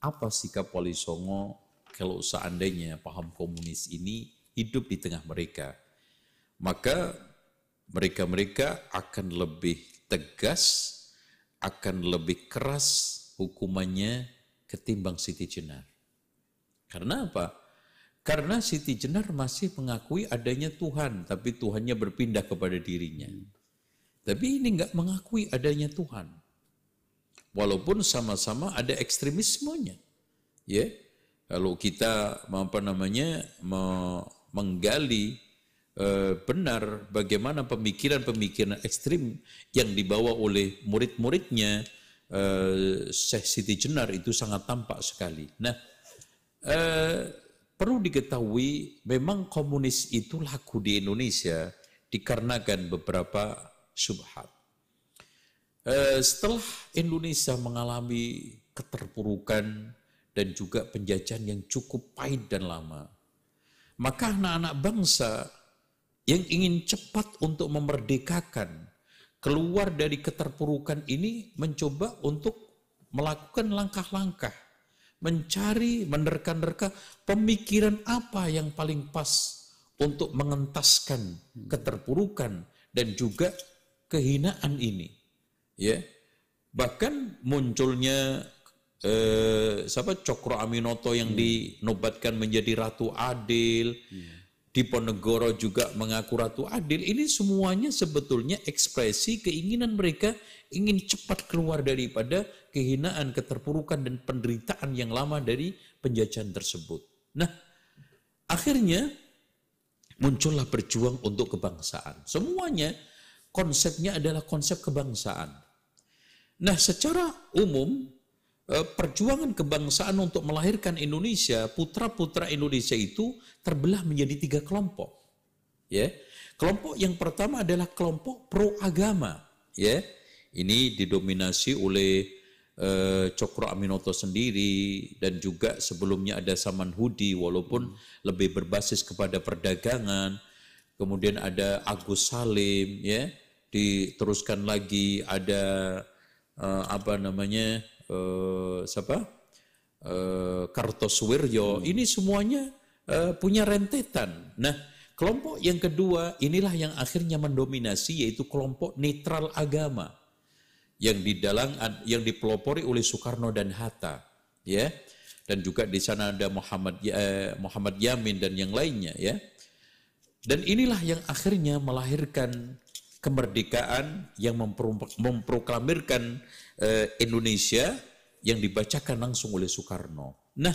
apa sikap Wali Songo kalau seandainya paham komunis ini hidup di tengah mereka. Maka mereka-mereka akan lebih tegas, akan lebih keras hukumannya ketimbang Siti Jenar. Karena apa? Karena Siti Jenar masih mengakui adanya Tuhan, tapi Tuhannya berpindah kepada dirinya. Tapi ini nggak mengakui adanya Tuhan. Walaupun sama-sama ada ekstremismenya. Ya, kalau kita apa namanya menggali eh, benar bagaimana pemikiran-pemikiran ekstrim yang dibawa oleh murid-muridnya eh, Syekh Siti Jenar itu sangat tampak sekali. Nah, eh, perlu diketahui memang komunis itu laku di Indonesia dikarenakan beberapa subhat. Eh, setelah Indonesia mengalami keterpurukan dan juga penjajahan yang cukup pahit dan lama, maka anak-anak bangsa yang ingin cepat untuk memerdekakan keluar dari keterpurukan ini mencoba untuk melakukan langkah-langkah mencari menerka-nerka pemikiran apa yang paling pas untuk mengentaskan keterpurukan dan juga kehinaan ini ya bahkan munculnya eh, siapa Cokro Aminoto yang hmm. dinobatkan menjadi ratu adil hmm. Diponegoro juga mengaku ratu adil ini semuanya sebetulnya ekspresi keinginan mereka ingin cepat keluar daripada kehinaan, keterpurukan dan penderitaan yang lama dari penjajahan tersebut. Nah, akhirnya muncullah berjuang untuk kebangsaan. Semuanya konsepnya adalah konsep kebangsaan. Nah, secara umum eh, perjuangan kebangsaan untuk melahirkan Indonesia, putra-putra Indonesia itu terbelah menjadi tiga kelompok. Ya, kelompok yang pertama adalah kelompok pro agama. Ya, ini didominasi oleh uh, Cokro Aminoto sendiri dan juga sebelumnya ada Saman Hudi walaupun lebih berbasis kepada perdagangan. Kemudian ada Agus Salim, ya, diteruskan lagi ada uh, apa namanya uh, siapa? Uh, Kartosuwiryo hmm. ini semuanya uh, punya rentetan. Nah kelompok yang kedua inilah yang akhirnya mendominasi yaitu kelompok netral agama. Yang di dalam yang dipelopori oleh Soekarno dan Hatta ya. Dan juga di sana ada Muhammad eh, Muhammad Yamin dan yang lainnya ya. Dan inilah yang akhirnya melahirkan kemerdekaan yang memproklamirkan eh, Indonesia yang dibacakan langsung oleh Soekarno. Nah,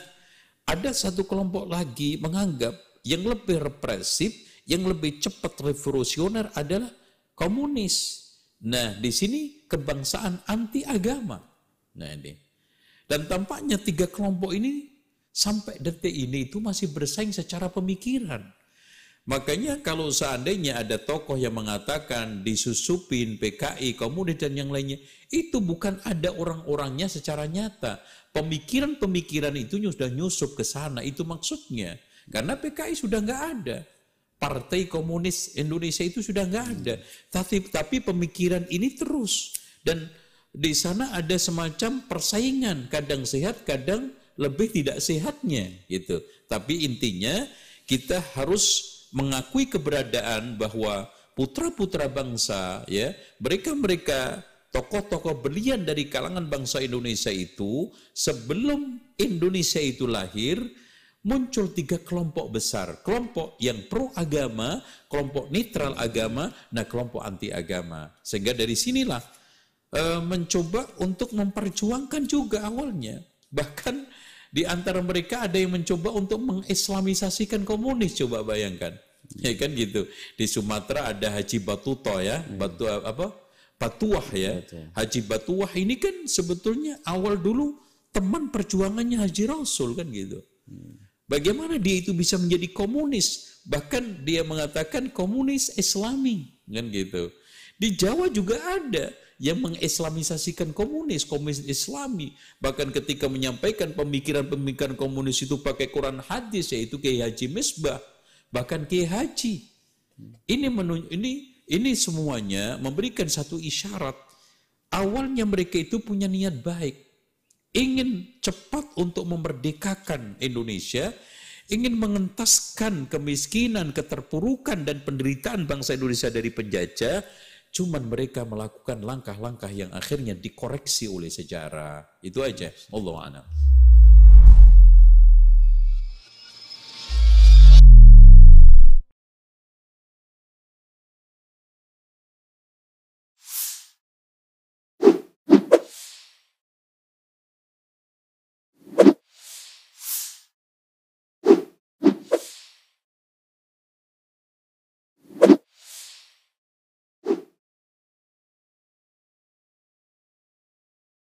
ada satu kelompok lagi menganggap yang lebih represif, yang lebih cepat revolusioner adalah komunis. Nah, di sini kebangsaan anti agama. Nah, ini. Dan tampaknya tiga kelompok ini sampai detik ini itu masih bersaing secara pemikiran. Makanya kalau seandainya ada tokoh yang mengatakan disusupin PKI, komunis dan yang lainnya, itu bukan ada orang-orangnya secara nyata. Pemikiran-pemikiran itu sudah nyusup ke sana, itu maksudnya. Karena PKI sudah nggak ada. Partai Komunis Indonesia itu sudah nggak ada. Tapi, tapi pemikiran ini terus. Dan di sana ada semacam persaingan, kadang sehat, kadang lebih tidak sehatnya gitu. Tapi intinya kita harus mengakui keberadaan bahwa putra-putra bangsa ya mereka-mereka tokoh-tokoh berlian dari kalangan bangsa Indonesia itu sebelum Indonesia itu lahir muncul tiga kelompok besar. Kelompok yang pro agama kelompok netral agama nah kelompok anti agama sehingga dari sinilah e, mencoba untuk memperjuangkan juga awalnya. Bahkan di antara mereka ada yang mencoba untuk mengislamisasikan komunis coba bayangkan Ya kan gitu. Di Sumatera ada Haji Batuto ya, hmm. Batu apa? Batuah ya. Haji Batuah ini kan sebetulnya awal dulu teman perjuangannya Haji Rasul kan gitu. Hmm. Bagaimana dia itu bisa menjadi komunis? Bahkan dia mengatakan komunis Islami kan gitu. Di Jawa juga ada yang mengislamisasikan komunis, komunis Islami. Bahkan ketika menyampaikan pemikiran-pemikiran komunis itu pakai Quran hadis yaitu Kiai Haji Misbah bahkan Kiai Haji. Ini menunjuk, ini ini semuanya memberikan satu isyarat awalnya mereka itu punya niat baik. ingin cepat untuk memerdekakan Indonesia, ingin mengentaskan kemiskinan, keterpurukan dan penderitaan bangsa Indonesia dari penjajah, cuman mereka melakukan langkah-langkah yang akhirnya dikoreksi oleh sejarah. Itu aja. Allah a'lam.